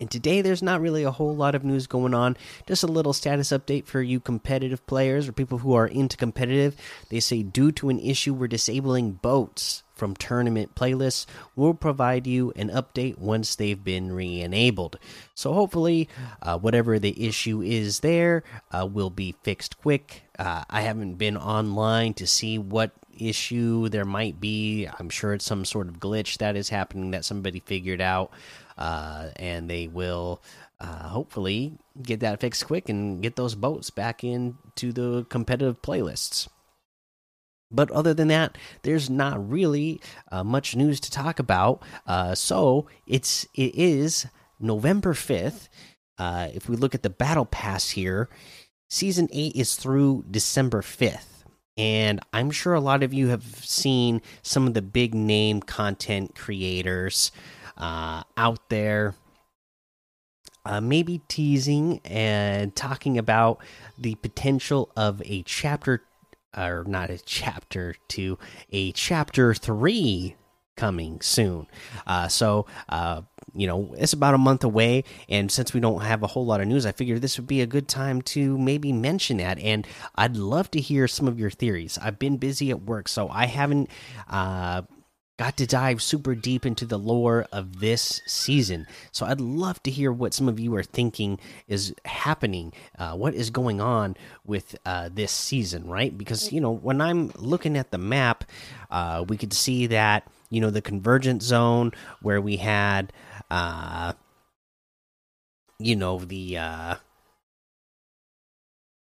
And today there's not really a whole lot of news going on, just a little status update for you competitive players or people who are into competitive. They say due to an issue we're disabling boats from tournament playlists, we'll provide you an update once they've been re-enabled. So hopefully, uh, whatever the issue is there uh, will be fixed quick. Uh, I haven't been online to see what issue there might be. I'm sure it's some sort of glitch that is happening that somebody figured out uh, and they will uh, hopefully get that fixed quick and get those boats back into the competitive playlists. But other than that, there's not really uh, much news to talk about. Uh, so it's it is November fifth. Uh, if we look at the battle pass here, season eight is through December fifth, and I'm sure a lot of you have seen some of the big name content creators uh, out there. Uh, maybe teasing and talking about the potential of a chapter, or not a chapter two, a chapter three coming soon. Uh, so, uh, you know, it's about a month away, and since we don't have a whole lot of news, I figured this would be a good time to maybe mention that. And I'd love to hear some of your theories. I've been busy at work, so I haven't uh, got to dive super deep into the lore of this season. So I'd love to hear what some of you are thinking is happening. Uh, what is going on with uh, this season, right? Because, you know, when I'm looking at the map, uh, we could see that, you know, the convergent zone where we had, uh, you know, the. Uh,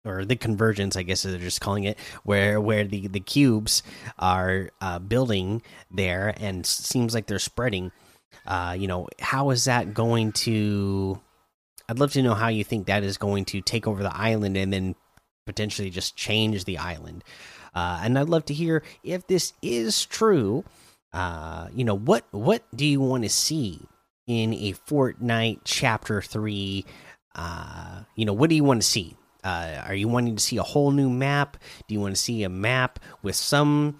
or the convergence, I guess they're just calling it, where where the the cubes are uh, building there, and seems like they're spreading. Uh, you know, how is that going to? I'd love to know how you think that is going to take over the island and then potentially just change the island. Uh, and I'd love to hear if this is true. Uh, you know, what what do you want to see in a Fortnite Chapter Three? Uh, you know, what do you want to see? Uh, are you wanting to see a whole new map? Do you want to see a map with some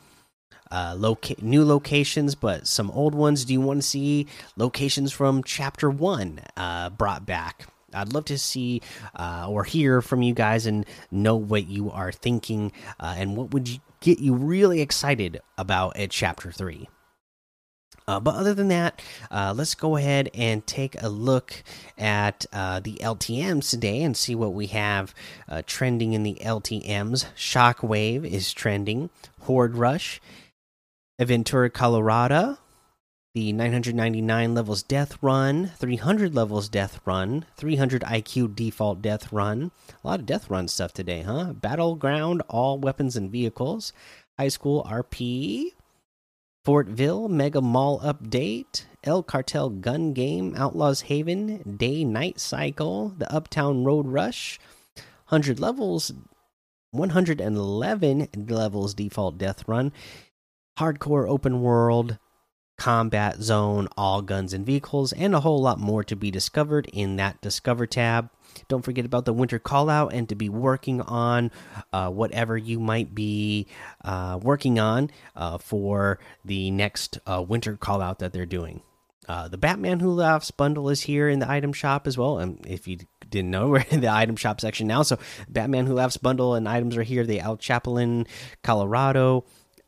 uh, loca new locations, but some old ones? Do you want to see locations from Chapter One uh, brought back? I'd love to see uh, or hear from you guys and know what you are thinking uh, and what would you get you really excited about at Chapter Three. Uh, but other than that, uh, let's go ahead and take a look at uh, the LTMs today and see what we have uh, trending in the LTMs. Shockwave is trending, Horde Rush, Aventura Colorado, the 999 levels death run, 300 levels death run, 300 IQ default death run. A lot of death run stuff today, huh? Battleground, all weapons and vehicles, high school RP, Fortville Mega Mall Update, El Cartel Gun Game, Outlaws Haven, Day Night Cycle, the Uptown Road Rush, 100 levels, 111 levels default death run, Hardcore Open World, Combat Zone, all guns and vehicles, and a whole lot more to be discovered in that Discover tab. Don't forget about the winter call out and to be working on uh, whatever you might be uh, working on uh, for the next uh, winter call out that they're doing. Uh, the Batman Who Laughs bundle is here in the item shop as well. And if you didn't know, we're in the item shop section now. So, Batman Who Laughs bundle and items are here. The El Chapulín, Colorado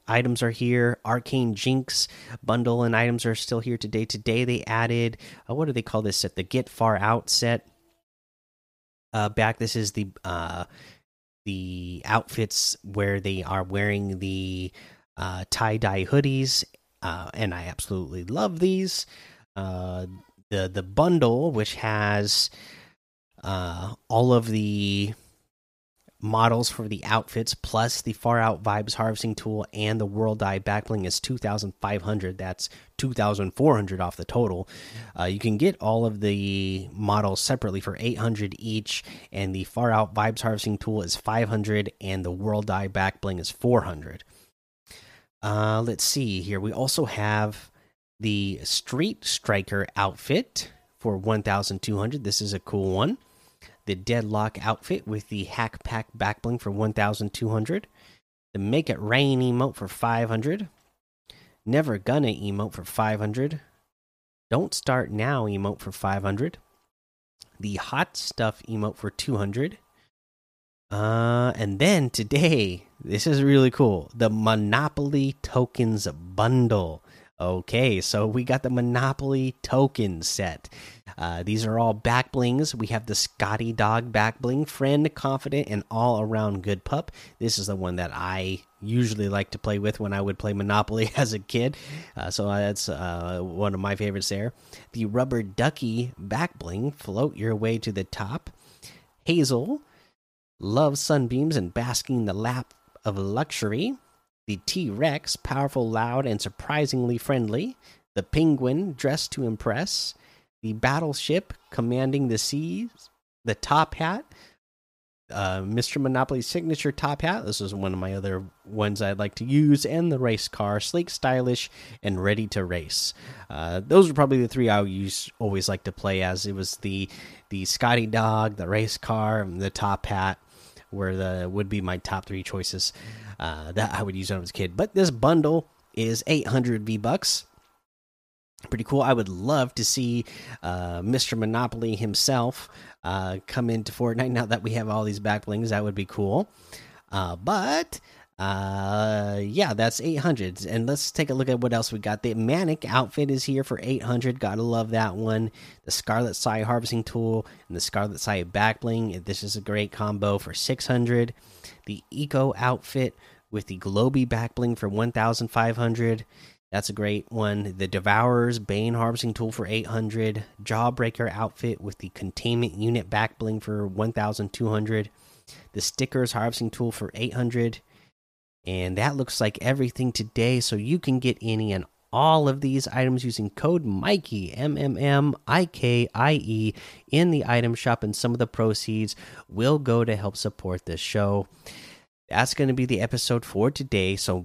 items are here. Arcane Jinx bundle and items are still here today. Today they added, uh, what do they call this set? The Get Far Out set uh, back. This is the uh, the outfits where they are wearing the uh, tie dye hoodies, uh, and I absolutely love these. Uh, the the bundle, which has uh, all of the models for the outfits plus the far out vibes harvesting tool and the world eye backbling is 2500 that's 2400 off the total. Uh, you can get all of the models separately for 800 each and the far out vibes harvesting tool is 500 and the world eye backbling is 400 uh, let's see here. We also have the street striker outfit for 1200 this is a cool one the Deadlock outfit with the Hack Pack backbling for 1200, the Make It Rain emote for 500, Never Gonna emote for 500, Don't Start Now emote for 500, the Hot Stuff emote for 200. Uh, and then today, this is really cool. The Monopoly Tokens Bundle. Okay, so we got the Monopoly token set. Uh, these are all back blings. We have the Scotty Dog back bling, friend, confident, and all around good pup. This is the one that I usually like to play with when I would play Monopoly as a kid. Uh, so that's uh, one of my favorites there. The Rubber Ducky back bling, float your way to the top. Hazel loves sunbeams and basking in the lap of luxury the T Rex, powerful, loud, and surprisingly friendly, the Penguin, dressed to impress, the Battleship, commanding the seas, the Top Hat, uh, Mr. Monopoly's signature top hat. This is one of my other ones I'd like to use, and the race car, sleek, stylish, and ready to race. Uh, those are probably the three I use always like to play as. It was the the Scotty Dog, the race car, and the top hat where the would be my top three choices uh, that I would use when I was a kid. But this bundle is 800 V bucks. Pretty cool. I would love to see uh, Mr. Monopoly himself uh, come into Fortnite now that we have all these backblings. That would be cool. Uh, but uh yeah that's 800 and let's take a look at what else we got. The manic outfit is here for 800 gotta love that one. The scarlet sai harvesting tool and the scarlet sai backbling this is a great combo for 600 the eco outfit with the globy backbling for 1500 that's a great one. The devourer's bane harvesting tool for 800 jawbreaker outfit with the containment unit backbling for 1200 the stickers harvesting tool for 800 and that looks like everything today. So you can get any and all of these items using code Mikey M M M I K I E in the item shop, and some of the proceeds will go to help support this show. That's going to be the episode for today. So